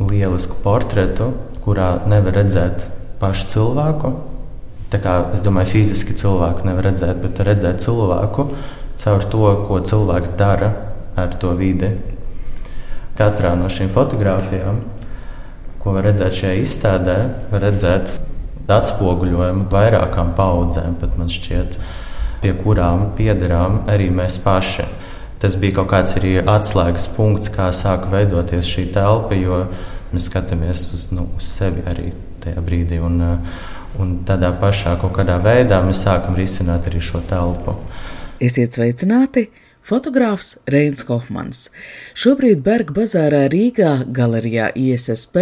lielisku portretu, kurā nevar redzēt pašu cilvēku. Tā kā, es domāju, fiziski cilvēku nevar redzēt, bet redzēt cilvēku caur to, ko cilvēks dara ar to vidi. Katrā no šīm fotografijām, ko var redzēt šajā izstādē, var redzēt atspoguļojumu vairākām paudzēm, pat man šķiet, pie kurām piederām arī mēs paši. Tas bija kaut kāds arī atslēgas punkts, kā sāka veidoties šī telpa, jo mēs skatāmies uz, nu, uz sevi arī tajā brīdī. Un, un tādā pašā kaut kādā veidā mēs sākam risināt arī šo telpu. Esiet sveicināti! Fotogrāfs Reins Hofmans. Šobrīd Berga bazārā Rīgā galerijā ISSP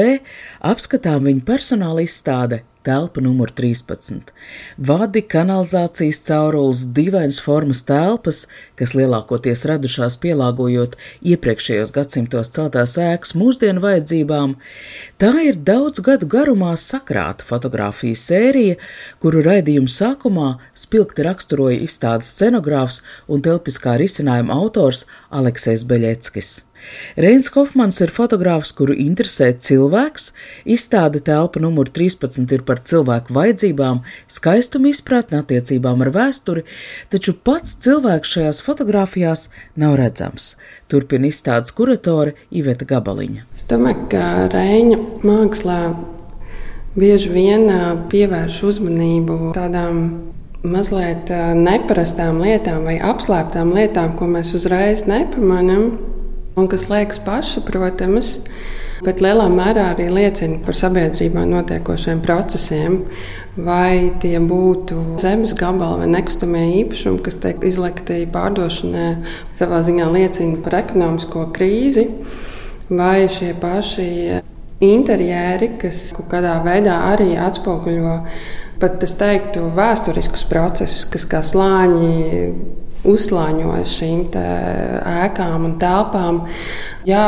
apskatām viņa personāla izstāde telpa numur 13. Vadi, kanalizācijas caurules, dīvainas formas telpas, kas lielākoties radušās pielāgojot iepriekšējos gadsimtos celtās ēkas mūsdienu vajadzībām, tā ir daudz gadu garumā sakrāta fotografijas sērija, kuru raidījuma sākumā spilgti raksturoja izstādes scenogrāfs un telpiskā risinājuma autors Aleksējs Beļeckis. Reins Hofmans ir fotogrāfs, kuru interesē cilvēks. Izstāde telpa numur 13 ir par cilvēku vajadzībām, skaistumu izpratni attiecībām ar vēsturi, taču pats cilvēks šajās fotografijās nav redzams. Turpina izstādes kuratore Iveta Gabaliņa. Es domāju, ka Reņa mākslā bieži vien pievērš uzmanību tādām mazliet neparastām lietām vai apslēptām lietām, ko mēs uzreiz nepamanām un kas liekas pašsaprotamas, bet lielā mērā arī liecina par sabiedrībā notiekošiem procesiem. Vai tie būtu zemes gabali vai nekustamie īpašumi, kas tiek izlikti pārdošanai, savā ziņā liecina par ekonomisko krīzi, vai šie paši interjeri, kas kaut kādā veidā arī atspoguļo pat es teiktu vēsturiskus procesus, kas kā slāņi uzslāņojas šīm ēkām un telpām. Jā,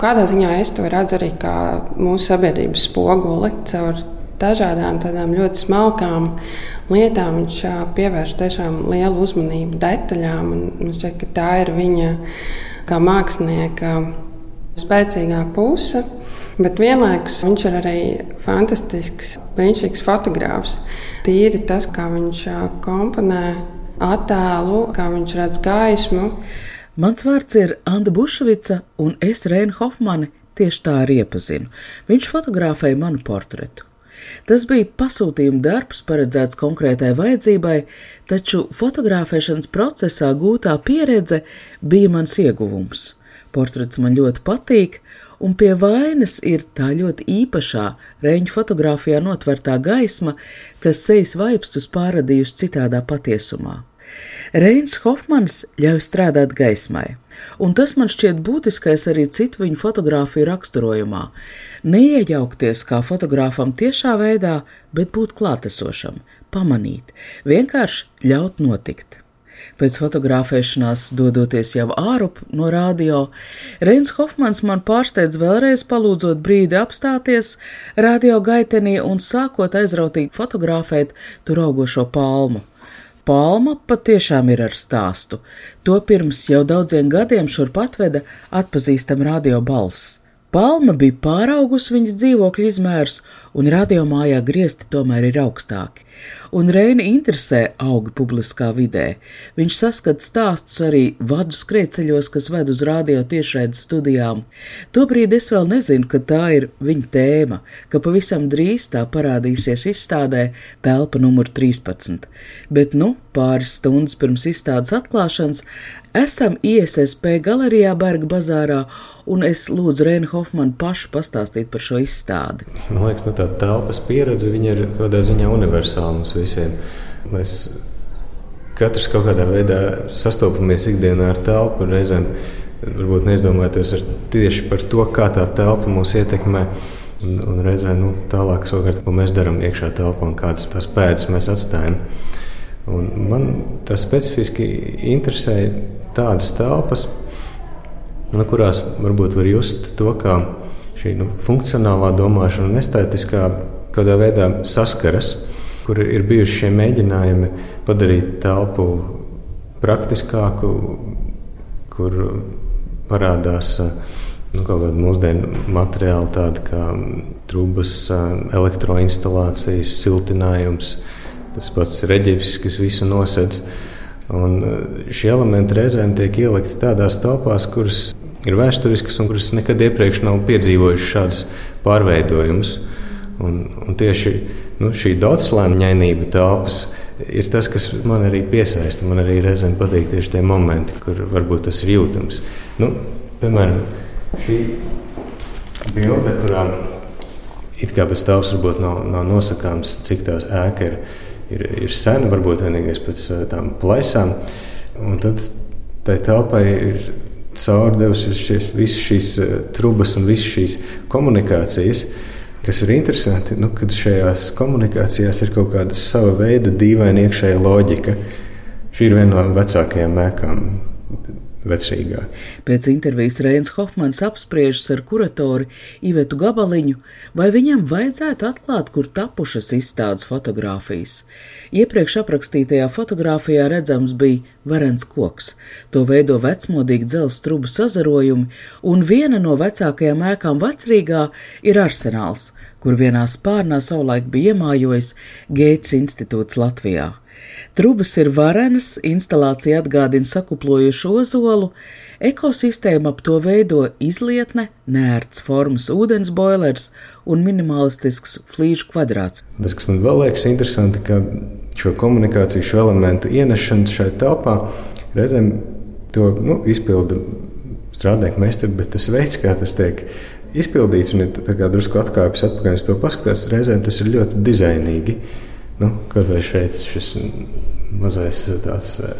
kādā ziņā es to redzu arī kā mūsu sabiedrības spoguli caur dažādām tādām ļoti smalkām lietām. Viņš pievērš tiešām lielu uzmanību detaļām. Man šķiet, ka tā ir viņa kā mākslinieka spēcīgā puse. Bet vienlaikus viņš ir arī fantastisks, brīnišķīgs fotogrāfs. Tīri tas, kā viņš komponē attēlu, kā viņš redz gaismu. Mans vārds ir Anna Bušvica, un es Rēnu Hofmani tieši tā arī iepazinu. Viņš fotografēja manu portretu. Tas bija pasūtījuma darbs, paredzēts konkrētai vajadzībai, taču fotografēšanas procesā gūtā pieredze bija mans ieguvums. Portrets man ļoti patīk, un pie vainas ir tā ļoti īpašā reņģa fotografijā notvertā gaisma, kas sejas vaipstus pārradījusi citādā patiesumā. Reins Hofmans ļauj strādāt gaismai, un tas man šķiet būtiskais arī citu viņu fotografiju raksturojumā. Neiejaukties kā fotogrāfam tiešā veidā, bet būt klātesošam, pamanīt, vienkārši ļaut notikt. Pēc fotografēšanās, dodoties jau ārup no radio, Reins Hofmans man pārsteidz vēlreiz palūdzot brīdi apstāties radio gaitenī un sākot aizrautīgi fotografēt tur augošo palmu. Palma patiešām ir ar stāstu. To pirms jau daudziem gadiem šurp atveda atpazīstama radio balss. Palma bija pāraugusi viņas dzīvokļa izmērs, un radiomājā griezti tomēr ir augstāki un Reini interesē augi publiskā vidē. Viņš saskata stāstus arī vadu skrēceļos, kas ved uz radio tiešraides studijām. Tobrīd es vēl nezinu, ka tā ir viņa tēma, ka pavisam drīz tā parādīsies izstādē telpa numur 13. Bet, nu, pāris stundas pirms izstādes atklāšanas esam ISSP galerijā Berga bazārā un es lūdzu Rēnu Hofmanu pašu pastāstīt par šo izstādi. Man liekas, nu, tā telpas pieredze ir kaut kādā ziņā universāla mums visiem. Mēs katrs kaut kādā veidā sastopamies ikdienā ar telpu, reizēm varbūt neizdomājoties tieši par to, kā tā telpa mūs ietekmē. Un, un reizē nu, tālāk, savukārt, ko mēs darām iekšā telpā un kādas tās pēdas mēs atstājam. Un man tas specifiski interesē tādas telpas, no kurās varbūt var just to, kā šī nu, funkcionālā domāšana un estētiskā kādā veidā saskaras, kur ir bijuši šie mēģinājumi padarīt telpu praktiskāku, kur parādās nu, kaut kāda mūsdienu materiāla, tāda kā trubas, elektroinstalācijas, siltinājums, tas pats reģips, kas visu nosedz. Un šie elementi reizēm tiek ielikti tādās telpās, kuras ir vēsturiskas un kuras nekad iepriekš nav piedzīvojušas šādas pārveidojumus. Un, un tieši nu, šī daudzslāņainība telpas ir tas, kas man arī piesaista. Man arī reizēm patīk tieši tie momenti, kur varbūt tas ir jūtams. Nu, piemēram, šī bilde, kurā it kā bez telpas varbūt nav, nav nosakāms, cik tā ēka ir, ir, ir sena, varbūt vienīgais pēc tām plaisām. Un tad tai telpai ir caurdevusi šīs, visas šīs trubas un visas šīs komunikācijas. Kas ir interesanti, nu, kad šajās komunikācijās ir kaut kāda sava veida dīvaina iekšējā loģika. Šī ir viena no vecākajām mēkām. Vecīgā. Pēc intervijas Reins Hofmans apspriežas ar kuratoru Ivetu Gabaliņu, vai viņam vajadzētu atklāt, kur tapušas izstādes fotogrāfijas. Iepriekš aprakstītajā fotografijā redzams bija varens koks. To veido vecmodīgi dzelzs trubu sazarojumi, un viena no vecākajām ēkām vecrīgā ir arsenāls, kur vienā spārnā savulaik bija iemājojis Gēts institūts Latvijā. Trubas ir varenas, instalācija atgādina sakuplojušu ozolu, ekosistēma ap to veido izlietne, nērts formas ūdens boilers un minimalistisks flīžu kvadrāts. Tas, kas man vēl liekas interesanti, ka šo komunikāciju, šo elementu ienešana šajā telpā reizēm to nu, izpilda strādnieku meistari, bet tas veids, kā tas tiek izpildīts, un ir drusku atkāpjas atpakaļ, to paskatās, reizēm tas ir ļoti dizainīgi. Nu, vai šeit šis mazais tāds eh,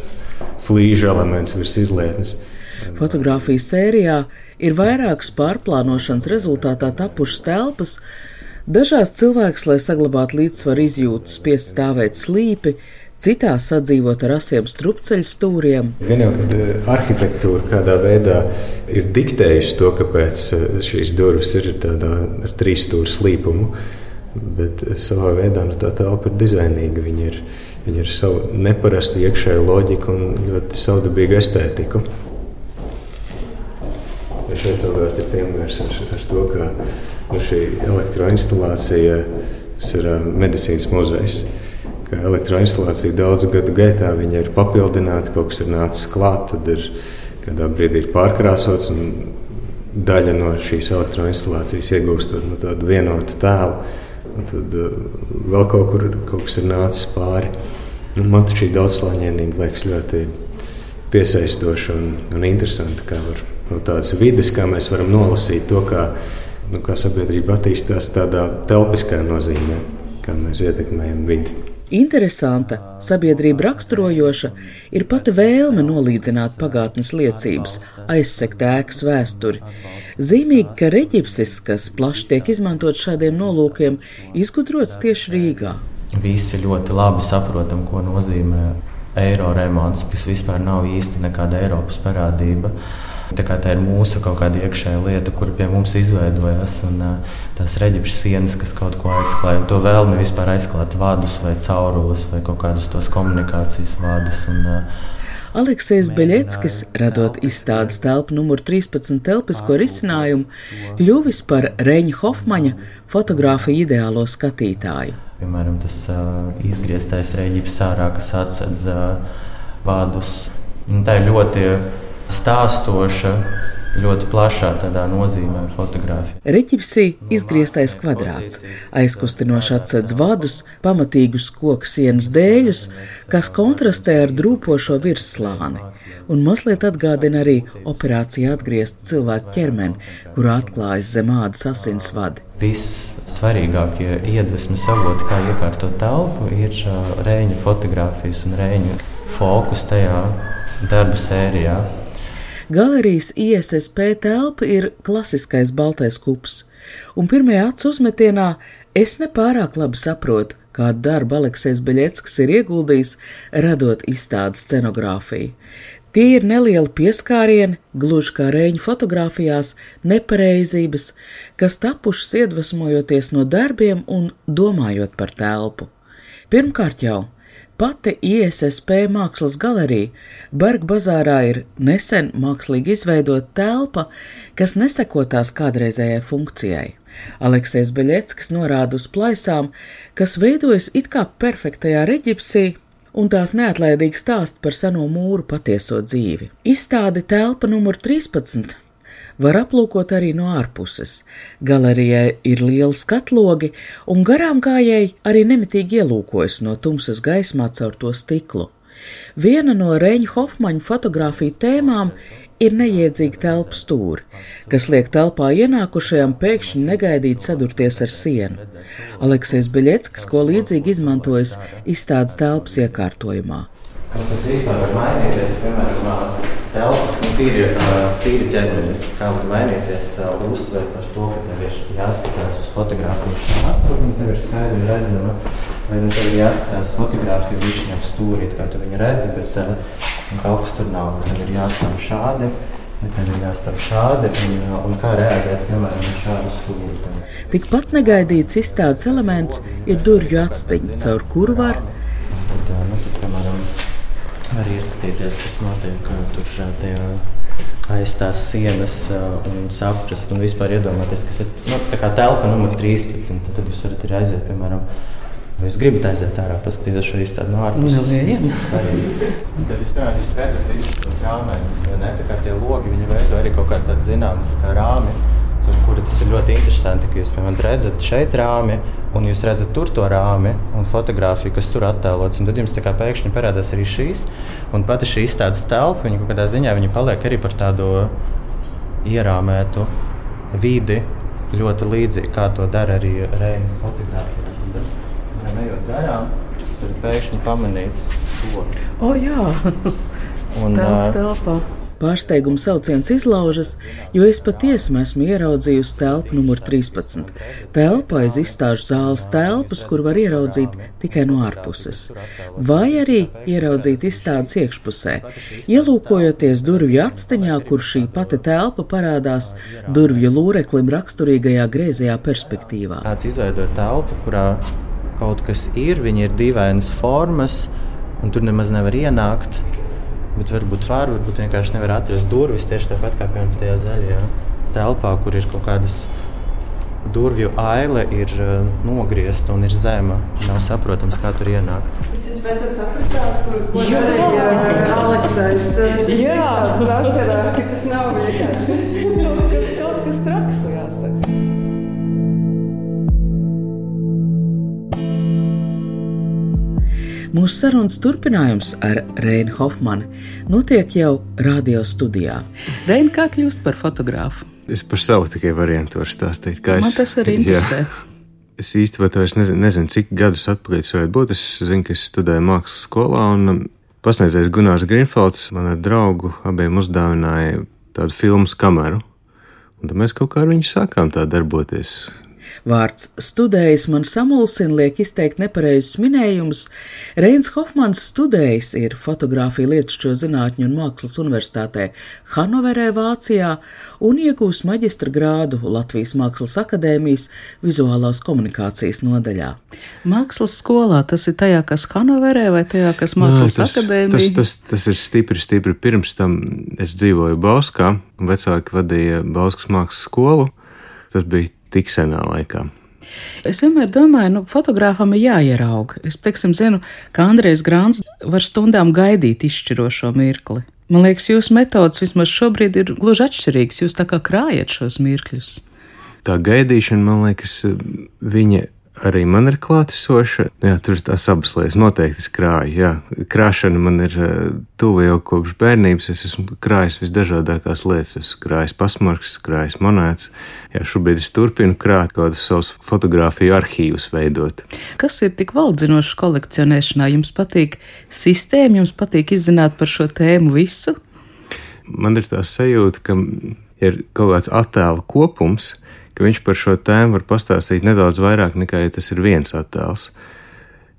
flīžu elements virs izlietnes. Fotogrāfijas sērijā ir vairākas pārplānošanas rezultātā tapušas telpas. Dažās cilvēks, lai saglabātu līdzsvaru izjūtu, spiest stāvēt slīpi, citās sadzīvot ar asiem strupceļu stūriem. Gan jau, kad eh, arhitektūra kādā veidā ir diktējusi to, kāpēc eh, šīs durvis ir tādā ar trīs stūra slīpumu, Bet savā veidā nu, tā telpa ir dizainīga. Viņa ir, viņa ir savu neparastu iekšēju loģiku un ļoti savdabīgu estētiku. Ja šeit savukārt ir piemērs ar, ar to, ka nu, šī elektroinstalācija ir medicīnas muzejs. Elektroinstalācija daudzu gadu gaitā ir papildināta, kaut kas ir nācis klāt, tad ir kādā brīdī ir pārkrāsots daļa no šīs elektroinstalācijas iegūstot no tādu vienotu tēlu. Tad uh, vēl kaut kur kaut kas ir nācis pāri. Nu, man šī daudzslāņainība liekas ļoti piesaistoša un, un interesanta. Kā var, no tādas vidas, kā mēs varam nolasīt to, kā, nu, kā sabiedrība attīstās tādā telpiskā nozīmē, kā mēs ietekmējam vidi. Interesanta, sabiedrība raksturojoša ir pati vēlme nolīdzināt pagātnes liecības, aizsekt ēkas vēsturi. Zīmīgi, ka reģipsis, kas plaši tiek izmantots šādiem nolūkiem, izgudrots tieši Rīgā. Visi ļoti labi saprotam, ko nozīmē eiro remonts, kas vispār nav īsti nekāda Eiropas parādība. Tā, tā ir mūsu kaut kāda iekšējā lieta, kur pie mums izveidojās. Un, tās reģipšu sienas, kas kaut ko aizklāja, to vēlmi vispār aizklāt vadus vai caurules vai kaut kādus tos komunikācijas vadus. Un, Aleksis Beļeckis, radot izstādes telpu numur 13 telpisko risinājumu, kļuvis par Reņa Hofmaņa fotografiju ideālo skatītāju. Piemēram, tas uh, izgrieztais reģips ārā, kas atsedz uh, vadus. Un tā ir ļoti stāstoša ļoti plašā tādā nozīmē fotografija. Reķipsī izgrieztais kvadrāts, aizkustinoši atsedz vadus, pamatīgus koku sienas dēļus, kas kontrastē ar drūpošo virsslāni, un mazliet atgādina arī operāciju atgrieztu cilvēku ķermeni, kurā atklājas zem ādas asins vadi. Vissvarīgākie iedvesmas avoti, kā iekārtot telpu, ir rēņu fotografijas un rēņu fokus tajā darbu sērijā. Galerijas ISSP telpa ir klasiskais baltais kups, un pirmajā acu uzmetienā es nepārāk labi saprotu, kādu darbu Aleksis Beļeckis ir ieguldījis, radot izstādes scenogrāfiju. Tie ir nelieli pieskārieni, gluži kā rēņu fotografijās, nepareizības, kas tapušas iedvesmojoties no darbiem un domājot par telpu. Pirmkārt jau pati ISSP mākslas galerija Berga bazārā ir nesen mākslīgi izveidota telpa, kas neseko tās kādreizējai funkcijai. Aleksis Beļeckis norāda uz plaisām, kas veidojas it kā perfektajā reģipsī, un tās neatlaidīgi stāst par seno mūru patieso dzīvi. Izstāde telpa numur 13 var aplūkot arī no ārpuses. Galerijai ir liela skatlogi, un garām gājēji arī nemitīgi ielūkojas no tumsas gaismā caur to stiklu. Viena no Reņa Hofmaņa fotografiju tēmām ir neiedzīga telpu stūri, kas liek telpā ienākušajam pēkšņi negaidīt sadurties ar sienu. Aleksis Beļeckis, ko līdzīgi izmantojas izstādes telpas iekārtojumā. Tas vispār var mainīties, piemēram, telpas, tīri, tīri ķermenis, kā var mainīties uztver par to, ka tev ir jāskatās uz fotogrāfiju šādu, un tev ir skaidri redzama, vai nu tev ir jāskatās uz fotogrāfiju višņam stūrīt, kā tu viņu redzi, bet kaut kas tur nav. Tad ir jāstāv šādi, tad ir jāstāv šādi, un, un kā reaģēt, piemēram, uz šādu stūri. Tikpat negaidīts izstādes elements ir durvju atstiņa, caur kuru var. Var ieskatīties, kas notiek tur tajā aiz tās sienas un saprast, un vispār iedomāties, kas ir nu, telpa numur 13. Tad jūs varat arī aiziet, piemēram, Vai jūs gribat aiziet ārā, paskatīties šo izstādi no ārpuses? Nu, jā, jā. Tad jūs, jūs redzat visus tos rāmējumus, vai ne? Tā kā tie logi, viņi veido arī kaut kādu tādu zināmu tā kā rāmi, kuri tas ir ļoti interesanti, ka jūs, piemēram, redzat šeit rāmi, un jūs redzat tur to rāmi un fotografiju, kas tur attēlots, un tad jums tā kā pēkšņi parādās arī šīs, un pati šī izstādes telpa, viņa kaut kādā ziņā, viņa paliek arī par tādu ierāmētu vidi, ļoti līdzīgi, kā to dara arī Reinas fotografija ejot garām, es varu pēkšņi pamanīt šo. O, jā, un tā ir telpa. Pārsteiguma sauciens izlaužas, jo es patiesi esmu ieraudzījusi telpu numur 13. Telpa aiz izstāžu zāles telpas, kur var ieraudzīt tikai no ārpuses, vai arī ieraudzīt izstādes iekšpusē, ielūkojoties durvju atsteņā, kur šī pati telpa parādās durvju lūreklim raksturīgajā greizajā perspektīvā. Tāds izveidoja telpu, kurā kaut kas ir, viņi ir dīvainas formas, un tur nemaz nevar ienākt. Bet varbūt var, varbūt vienkārši nevar atrast durvis tieši tāpat kā piemēram tajā zaļajā telpā, kur ir kaut kādas durvju aile, ir uh, nogriezta un ir zema. Nav saprotams, kā tur ienākt. Jūs beidzot sapratāt, kur, ko darīja Aleksais. Jā, tas sakarā, ka tas nav vienkārši. tas kaut kas traks, jāsaka. Mūsu sarunas turpinājums ar Reinu Hofmanu notiek jau radio studijā. Reina, kā kļūst par fotogrāfu? Es par savu tikai variantu varu stāstīt. Man es, tas arī interesē. Jā. Es īstenībā nezinu, nezinu, cik gadus atpakaļ tas varētu būt. Es zinu, ka es studēju mākslas skolā, un um, pasniedzējs Gunārs Grunfelds man ar draugu abiem uzdāvināja tādu filmu kameru. Un tad mēs kaut kā ar viņu sākām tā darboties. Vārds studējis man samulsina, liek izteikt nepareizus minējumus. Reins Hofmans studējis ir fotografija lietušķo zinātņu un mākslas universitātē Hanoverē, Vācijā un iegūs maģistra grādu Latvijas Mākslas akadēmijas vizuālās komunikācijas nodaļā. Mākslas skolā tas ir tajā, kas Hanoverē vai tajā, kas Mākslas Nā, tas, akadēmija? Tas, tas, tas ir stipri, stipri pirms tam es dzīvoju Bauskā, vecāki vadīja Bauskas mākslas skolu. Tas bija tik senā laikā. Es vienmēr domāju, nu, fotogrāfam ir jāierauga. Es teiksim, zinu, ka Andrejs Grāns var stundām gaidīt izšķirošo mirkli. Man liekas, jūsu metodas vismaz šobrīd ir gluži atšķirīgas. Jūs tā kā krājat šos mirkļus. Tā gaidīšana, man liekas, viņa arī man ir klātesoša. Jā, tur tās abas lietas. Noteikti es krāju. Jā. Krāšana man ir eh, tuva jau kopš bērnības. Es esmu krājis visdažādākās lietas. Esmu krājis pasmarks, krājis monētas. Jā, šobrīd es turpinu krāt kaut kādus savus fotografiju arhīvus veidot. Kas ir tik valdzinošs kolekcionēšanā? Jums patīk sistēma, jums patīk izzināt par šo tēmu visu? Man ir tā sajūta, ka ir kaut kāds attēlu kopums, ka viņš par šo tēmu var pastāstīt nedaudz vairāk nekā ja tas ir viens attēls.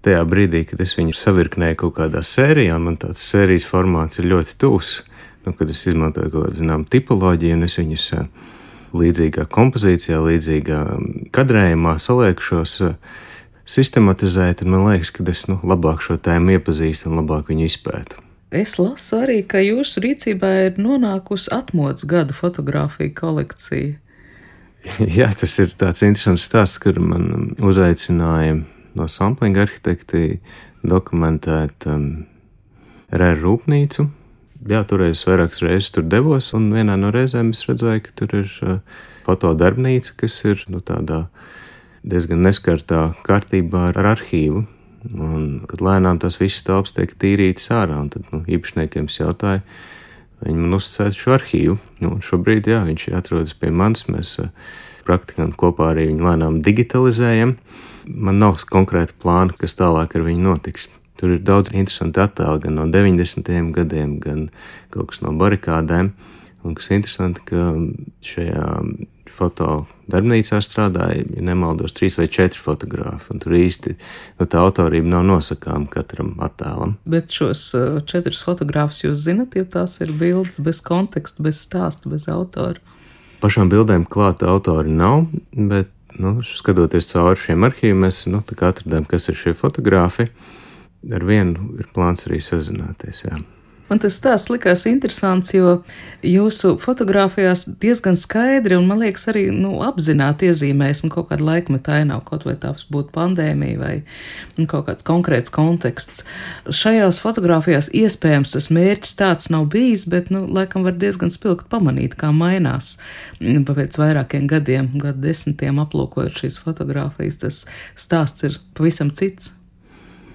Tajā brīdī, kad es viņu savirknēju kaut kādā sērijā, man tāds sērijas formāts ir ļoti tuvs, nu, kad es izmantoju kaut kādu zināmu tipoloģiju un es viņus līdzīgā kompozīcijā, līdzīgā kadrējumā saliekšos, sistematizēt, tad man liekas, ka es nu, labāk šo tēmu iepazīstu un labāk viņu izpētu. Es lasu arī, ka jūsu rīcībā ir nonākusi atmodas gada fotografija kolekcija. Jā, tas ir tāds interesants stāsts, kur man uzaicināja no samplinga arhitekti dokumentēt um, rēru rūpnīcu. Jā, toreiz vairākas reizes tur devos, un vienā no reizēm es redzēju, ka tur ir uh, fotodarbnīca, kas ir nu, tādā diezgan neskartā kārtībā ar arhīvu. Un, kad lēnām tas viss telpas tiek tīrītas ārā, un tad nu, īpašniekiem es jautāju, viņi man uzticēja šo arhīvu. Nu, šobrīd, jā, viņš atrodas pie manis. Mēs uh, praktikanti kopā arī viņu lēnām digitalizējam. Man nav konkrēta plāna, kas tālāk ar viņu notiks. Tur ir daudz interesantu attēlu gan no 90. gadiem, gan kaut kas no barikādēm. Un kas interesanti, ka šajā foto darbnīcā strādāja, ja nemaldos, trīs vai četri fotografi. Tur īsti nu, tā autorība nav nosakāma katram attēlam. Bet šos uh, četrus fotogrāfus jūs zinat, jo tās ir bildes bez konteksta, bez stāsta, bez autora. Pašām bildēm klāta autori nav, bet nu, skatoties cauri šiem arhīviem, mēs nu, atradām, kas ir šie fotografi. Ar vienu ir plāns arī sazināties. Jā. Man tas stāsts likās interesants, jo jūsu fotografijās diezgan skaidri un, man liekas, arī nu, apzināti iezīmēs un kaut kāda laikmeta ainava, kaut vai tās būtu pandēmija vai nu, kaut kāds konkrēts konteksts. Šajās fotografijās iespējams tas mērķis tāds nav bijis, bet, nu, laikam var diezgan spilgt pamanīt, kā mainās pēc vairākiem gadiem, gadu desmitiem aplūkojot šīs fotogrāfijas. Tas stāsts ir pavisam cits.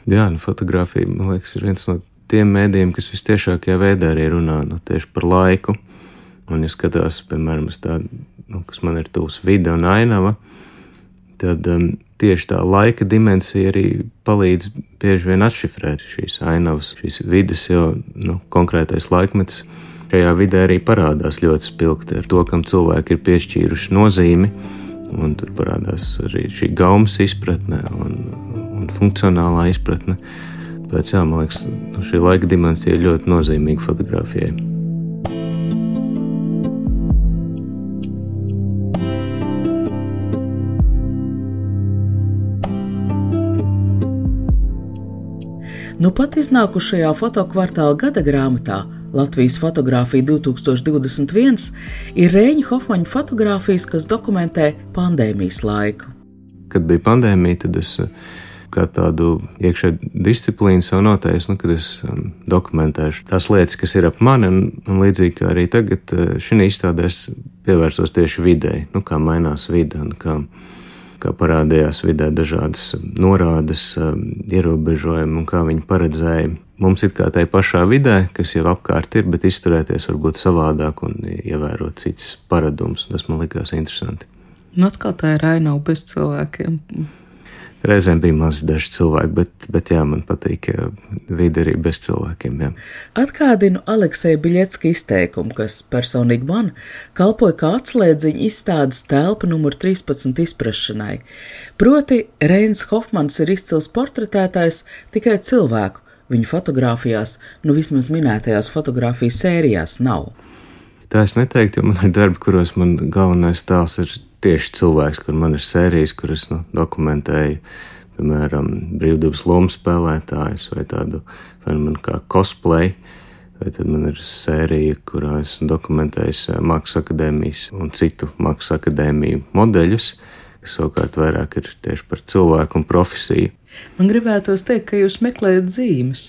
Jā, nu, fotografija, man liekas, ir viens no tiem mēdījiem, kas visciešākajā veidā arī runā nu, tieši par laiku. Un, ja skatās, piemēram, tādu, nu, kas man ir tuvs vide un ainava, tad um, tieši tā laika dimensija arī palīdz bieži vien atšifrēt šīs ainavas, šīs vidas, jo nu, konkrētais laikmets šajā vidē arī parādās ļoti spilgti ar to, kam cilvēki ir piešķīruši nozīmi. Un tur parādās arī šī gaumas izpratne un, un funkcionālā izpratne. Pēc jā, man liekas, nu, šī laika dimensija ir ļoti nozīmīga fotografijai. Nu pat iznākušajā fotokvartāla gada grāmatā Latvijas fotografija 2021 ir Rēņa Hofmaņa fotografijas, kas dokumentē pandēmijas laiku. Kad bija pandēmija, tad es kā tādu iekšēju disciplīnu sev noteicis, nu, kad es um, dokumentēšu tās lietas, kas ir ap mani, un, un līdzīgi kā arī tagad uh, šī izstādē es pievērsos tieši videi, nu, kā mainās vide un kā, kā parādījās vidē dažādas norādes, um, ierobežojumi un kā viņi paredzēja. Mums ir kā tai pašā vidē, kas jau apkārt ir, bet izturēties varbūt savādāk un ievērot citas paradumus. Tas man likās interesanti. Nu, atkal tā ir ainava bez cilvēkiem. Reizēm bija maz daži cilvēki, bet, bet jā, man patīk vide arī bez cilvēkiem. Jā. Atgādinu Aleksēju Biļetska izteikumu, kas personīgi man kalpoja kā atslēdziņa izstādes telpa numur 13 izprašanai. Proti, Reins Hofmans ir izcils portretētājs tikai cilvēku. Viņa fotografijās, nu vismaz minētajās fotografijas sērijās, nav. Tā es neteiktu, jo man ir darbi, kuros man galvenais tēls ir tieši cilvēks, kur man ir sērijas, kuras nu, dokumentēju, piemēram, brīvdabas lomu spēlētājus vai tādu fenomenu kā cosplay. Vai tad man ir sērija, kurā es dokumentēju eh, Mākslas akadēmijas un citu Mākslas akadēmiju modeļus, kas savukārt vairāk ir tieši par cilvēku un profesiju. Man gribētos teikt, ka jūs meklējat zīmes.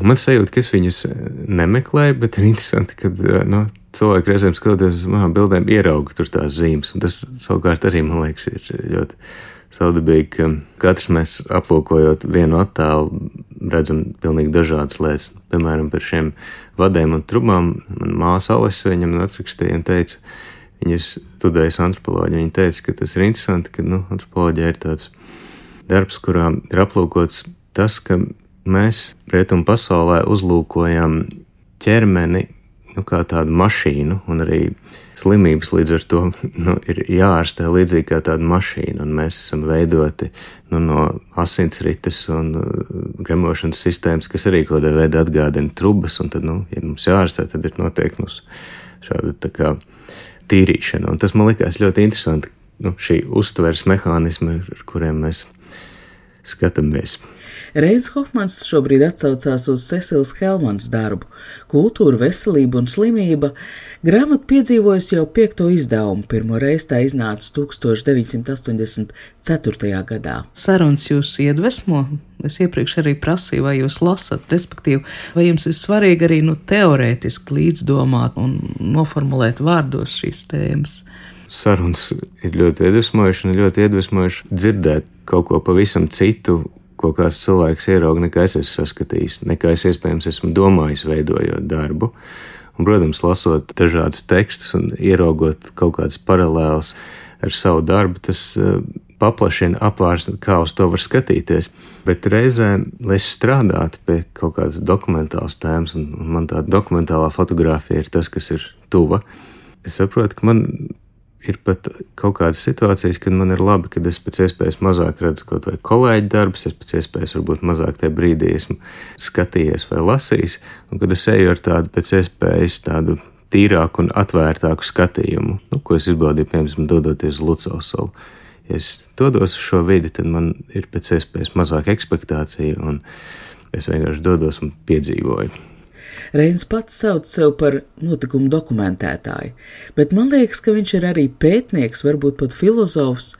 Man sajūta, ka es viņus eh, nemeklēju, bet ir interesanti, ka eh, no, nu, cilvēki reizēm skatoties uz manām bildēm, ierauga tur tās zīmes. Tas savukārt arī man liekas, ir ļoti saudabīgi, ka katrs mēs aplūkojot vienu attēlu, redzam pilnīgi dažādas lietas. Piemēram, par šiem vadiem un trubām. Manā māsā Alisa viņam atrakstīja un teica, viņa ir studējusi antropoloģiju. Viņa teica, ka tas ir interesanti, ka nu, antropoloģija ir tāds darbs, kurā ir aplūkots tas, ka mēs rietumu pasaulē uzlūkojam ķermeni nu, kā tādu mašīnu, un arī slimības līdz ar to nu, ir jāārstē līdzīgi kā tāda mašīna. Un mēs esam veidoti nu, no asinsrites un uh, gremošanas sistēmas, kas arī kaut kādā veidā atgādina trubas, un tad, nu, ja mums jāārstē, tad ir noteikti mums šāda tā kā tīrīšana. Un tas man likās ļoti interesanti, nu, šī uztveres mehānismi, ar kuriem mēs skatāmies. Reins Hofmans šobrīd atsaucās uz Cecils Helmans darbu - Kultūra, veselība un slimība. Grāmata piedzīvojusi jau piekto izdevumu, pirmo reizi tā iznāca 1984. gadā. Sarunas jūs iedvesmo? Es iepriekš arī prasīju, vai jūs lasat, respektīvi, vai jums ir svarīgi arī nu, teorētiski līdzdomāt un noformulēt vārdos šīs tēmas sarunas ir ļoti iedvesmojošas un ļoti iedvesmojoši dzirdēt kaut ko pavisam citu, ko kāds cilvēks ierauga, nekā es esmu saskatījis, nekā es iespējams esmu domājis, veidojot darbu. Un, protams, lasot dažādus tekstus un ieraugot kaut kādas paralēlas ar savu darbu, tas uh, paplašina apvārsni, kā uz to var skatīties. Bet reizē, lai es strādātu pie kaut kādas dokumentālas tēmas, un man tā dokumentālā fotografija ir tas, kas ir tuva, es saprotu, ka man ir pat kaut kādas situācijas, kad man ir labi, kad es pēc iespējas mazāk redzu kaut vai kolēģi darbus, es pēc iespējas varbūt mazāk tajā brīdī esmu skatījies vai lasījis, un kad es eju ar tādu pēc iespējas tādu tīrāku un atvērtāku skatījumu, nu, ko es izbaudīju, piemēram, dodoties uz Lucausalu. Ja es dodos uz šo vidi, tad man ir pēc iespējas mazāk ekspektācija, un es vienkārši dodos un piedzīvoju. Reins pats sauc sev par notikumu dokumentētāju, bet man liekas, ka viņš ir arī pētnieks, varbūt pat filozofs,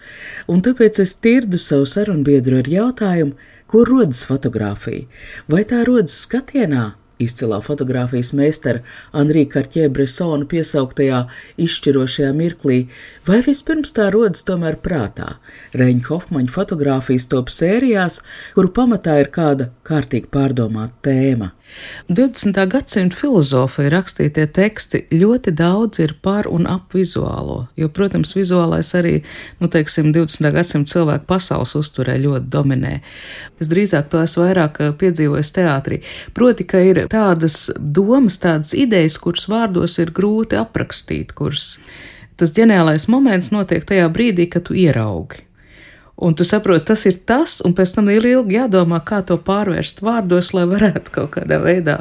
un tāpēc es tirdu savu sarunbiedru ar jautājumu, kur rodas fotografija, vai tā rodas skatienā, izcilā fotografijas meistara Anrija Karķē Bresona piesauktajā izšķirošajā mirklī, vai vispirms tā rodas tomēr prātā. Reņa Hofmaņa fotografijas top sērijās, kuru pamatā ir kāda kārtīgi pārdomāta tēma. 20. gadsimta filozofija rakstītie teksti ļoti daudz ir par un ap vizuālo, jo, protams, vizuālais arī, nu, teiksim, 20. gadsimta cilvēku pasaules uzturē ļoti dominē. Es drīzāk to esmu vairāk eh, piedzīvojis teātrī. Proti, ka ir tādas domas, tādas idejas, kuras vārdos ir grūti aprakstīt, kuras tas ģeniālais moments notiek tajā brīdī, kad tu ieraugi. Un tu saproti, tas ir tas, un pēc tam ir ilgi jādomā, kā to pārvērst vārdos, lai varētu kaut kādā veidā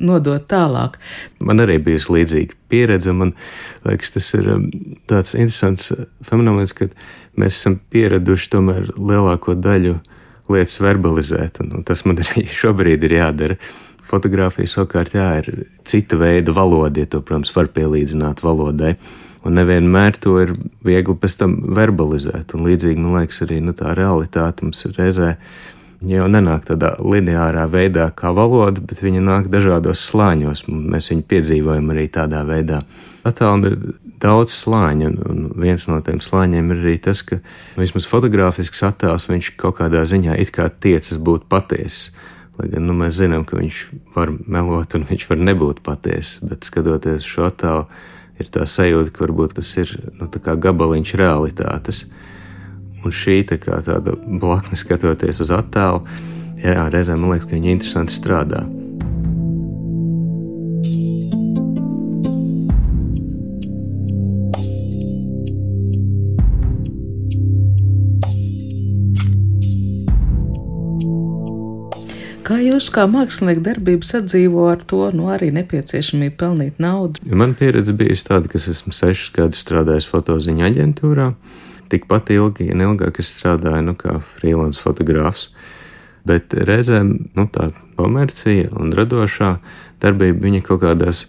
nodot tālāk. Man arī bijusi līdzīga pieredze. Man liekas, tas ir um, tāds interesants uh, fenomens, ka mēs esam pieraduši tomēr lielāko daļu lietas verbalizēt, un, un tas man arī šobrīd ir jādara. Fotogrāfija savukārt jā, ir cita veida valoda, ja to, protams, var pielīdzināt valodai. Un nevienmēr to ir viegli pēc tam verbalizēt. Un līdzīgi, man liekas, arī nu, tā realitāte mums reizē jau nenāk tādā lineārā veidā kā valoda, bet viņa nāk dažādos slāņos. Mēs viņu piedzīvojam arī tādā veidā. Attēlam ir daudz slāņu, un, viens no tiem slāņiem ir arī tas, ka vismaz fotografisks attēls viņš kaut kādā ziņā it kā tiecas būt patiesis. Lai gan nu, mēs zinām, ka viņš var melot un viņš var nebūt patiess, bet skatoties šo attēlu, ir tā sajūta, ka varbūt tas ir nu, gabaliņš realitātes. Un šī tā kā tāda blakne skatoties uz attēlu, jā, reizēm man liekas, ka viņi interesanti strādā. Kā jūs kā mākslinieks darbību sadzīvo ar to, nu arī nepieciešamību pelnīt naudu? Man pieredze bijusi tāda, ka esmu sešus gadus strādājis fotoziņa aģentūrā. Tikpat ilgi, ja neilgāk es strādāju nu, kā freelance fotogrāfs. Bet reizēm nu, tā komercija un radošā darbība viņa kaut kādās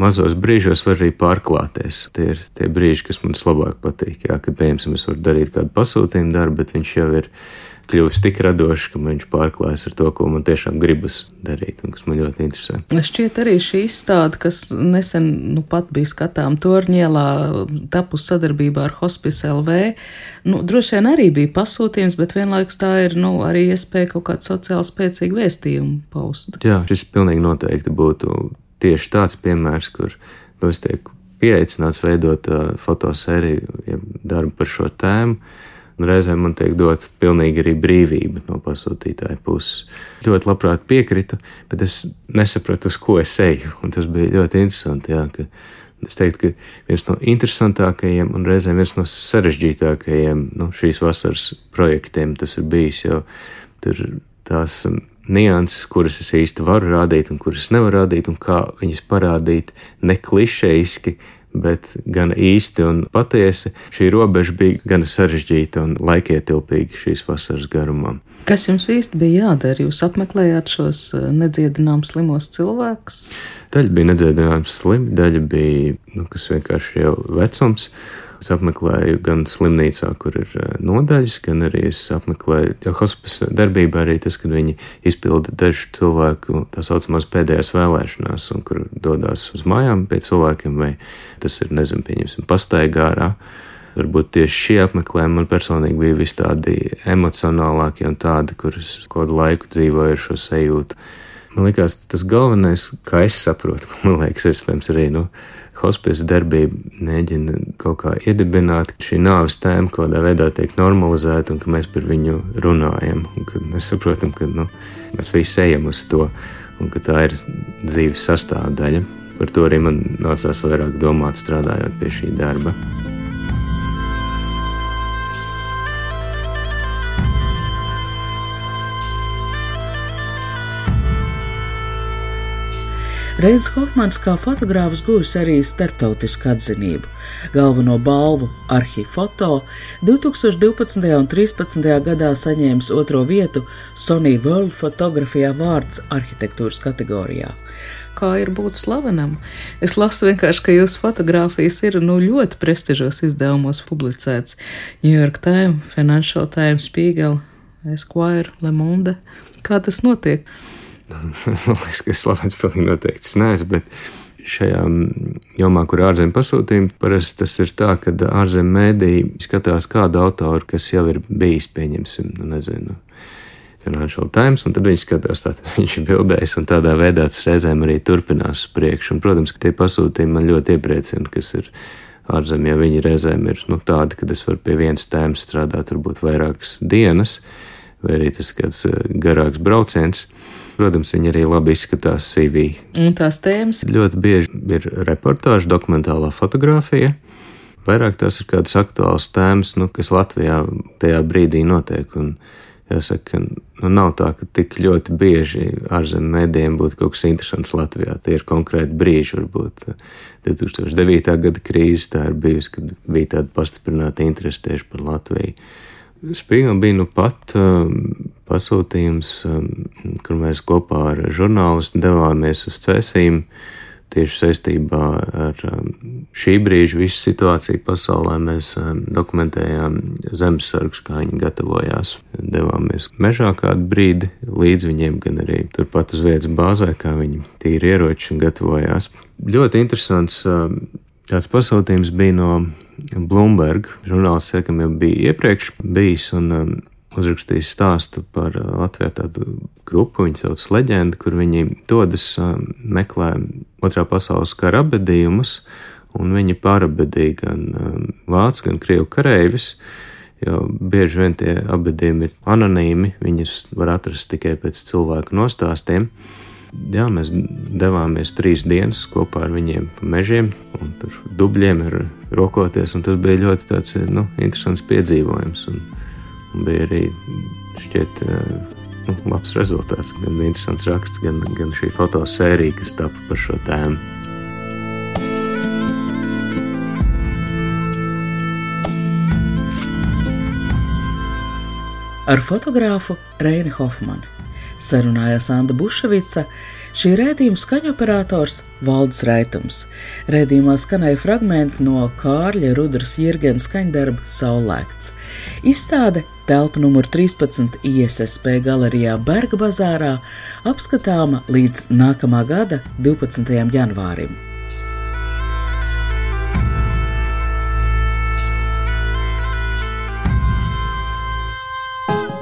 mazos brīžos var arī pārklāties. Tie ir tie brīži, kas man vislabāk patīk. Jā, kad, piemēram, es varu darīt kādu pasūtījumu darbu, bet viņš jau ir kļuvis tik radošs, ka viņš pārklājas ar to, ko man tiešām gribas darīt un kas man ļoti interesē. Šķiet arī šī izstāde, kas nesen nu, pat bija skatām Torņielā, tapus sadarbībā ar Hospice LV, nu, droši vien arī bija pasūtījums, bet vienlaikus tā ir nu, arī iespēja kaut kādu sociāli spēcīgu vēstījumu paust. Jā, šis pilnīgi noteikti būtu tieši tāds piemērs, kur nu, es tiek pieaicināts veidot uh, fotosēriju, ja darbu par šo tēmu Un reizēm man tiek dota pilnīgi arī brīvība no pasūtītāja puses. Ļoti labprāt piekritu, bet es nesapratu, uz ko es eju. Un tas bija ļoti interesanti. Jā, ka es teiktu, ka viens no interesantākajiem un reizēm viens no sarežģītākajiem nu, šīs vasaras projektiem tas ir bijis. Jo tur tās um, nianses, kuras es īsti varu rādīt un kuras nevaru rādīt, un kā viņas parādīt neklišejiski bet gan īsti un patiesi šī robeža bija gan sarežģīta un laikietilpīga šīs vasaras garumā. Kas jums īsti bija jādara? Jūs apmeklējāt šos eh, nedziedināmus slimos cilvēkus? Daļa bija nedziedināms slimi, daļa bija, nu, vienkārši jau vecums. Es apmeklēju gan slimnīcā, kur ir eh, nodaļas, gan arī es apmeklēju, jo hospice darbībā arī tas, kad viņi izpilda dažu cilvēku tā saucamās pēdējās vēlēšanās, un kur dodas uz mājām pie cilvēkiem, vai tas ir, nezinu, pieņemsim, pastaigā ārā. Varbūt tieši šie apmeklējumi man personīgi bija vis tādi emocionālākie un tādi, kurus kādu laiku dzīvoju ar šo sajūtu. Man liekas, tas galvenais, kā es saprotu, man liekas, iespējams arī, nu, hospice darbība mēģina kaut kā iedibināt, ka šī nāves tēma kaut kādā veidā tiek normalizēta un ka mēs par viņu runājam. Mēs saprotam, ka nu, mēs visi ejam uz to un ka tā ir dzīves sastāvdaļa. Par to arī man nācās vairāk domāt, strādājot pie šī darba. Reins Hofmans kā fotogrāfs guvis arī starptautisku atzinību. Galveno balvu Arhifoto 2012. un 2013. gadā saņēmis otro vietu Sony World fotografijā vārds arhitektūras kategorijā kā ir būt slavenam. Es lasu vienkārši, ka jūsu fotografijas ir nu, ļoti prestižos izdevumos publicēts. New York Times, Financial Times, Spiegel, Esquire, Le Monde. Kā tas notiek? Man liekas, ka es slavens pilnīgi noteikti neesmu, bet šajā jomā, kur ārzemju pasūtījumi, parasti tas ir tā, ka ārzemju mēdīji skatās kādu autoru, kas jau ir bijis, pieņemsim, nu, nezinu. Financial Times, un tad viņi skatās, tātad viņš ir bildējis, un tādā veidā tas reizēm arī turpinās uz priekšu. Un, protams, ka tie pasūtījumi man ļoti iepriecina, kas ir ārzemē, ja viņi reizēm ir nu, tādi, ka es varu pie vienas tēmas strādāt varbūt vairākas dienas, vai arī tas kāds eh, garāks brauciens. Protams, viņi arī labi izskatās CV. Un tās tēmas ļoti bieži ir reportāža, dokumentālā fotografija. Vairāk tās ir kādas aktuālas tēmas, nu, kas Latvijā tajā brīdī notiek. Un, jāsaka, nu, nav tā, ka tik ļoti bieži ārzemju mēdījiem būtu kaut kas interesants Latvijā. Tie ir konkrēti brīži, varbūt 2009. gada krīze tā ir bijusi, kad bija tāda pastiprināta interese tieši par Latviju. Spīgam bija nu pat um, pasūtījums, um, kur mēs kopā ar žurnālistu devāmies uz cēsīm tieši saistībā ar um, šī brīža visu situāciju pasaulē. Mēs um, dokumentējām zemesargus, kā viņi gatavojās. Devāmies mežā kādu brīdi līdz viņiem, gan arī turpat uz vietas bāzē, kā viņi tīri ieroči un gatavojās. Ļoti interesants tāds pasūtījums bija no Bloomberg. Žurnālists Sekam jau bija iepriekš bijis un um, uzrakstījis stāstu par Latvijā tādu grupu, viņi sauc leģendu, kur viņi dodas meklē otrā pasaules kara abadījumus, un viņi pārabadīja gan vācu, gan krievu kareivis. Jo bieži vien tie abadījumi ir anonīmi, viņus var atrast tikai pēc cilvēku nostāstiem. Jā, mēs devāmies trīs dienas kopā ar viņiem pa mežiem un tur dubļiem ar rokoties, un tas bija ļoti tāds, nu, interesants piedzīvojums. Un bija arī šķiet nu, labs rezultāts, gan bija interesants raksts, gan, gan šī fotosērija, kas tapa par šo tēmu. Ar fotogrāfu Reini Hofmanu sarunājās Anna Buševica, šī rēdījuma skaņoperators Valdis Raitums. Rēdījumā skanēja fragmenti no Kārļa Rudras Jirgena skaņdarba Saulēkts. Izstāde telpa numur 13 ISSP galerijā Berga bazārā apskatāma līdz nākamā gada 12. janvārim.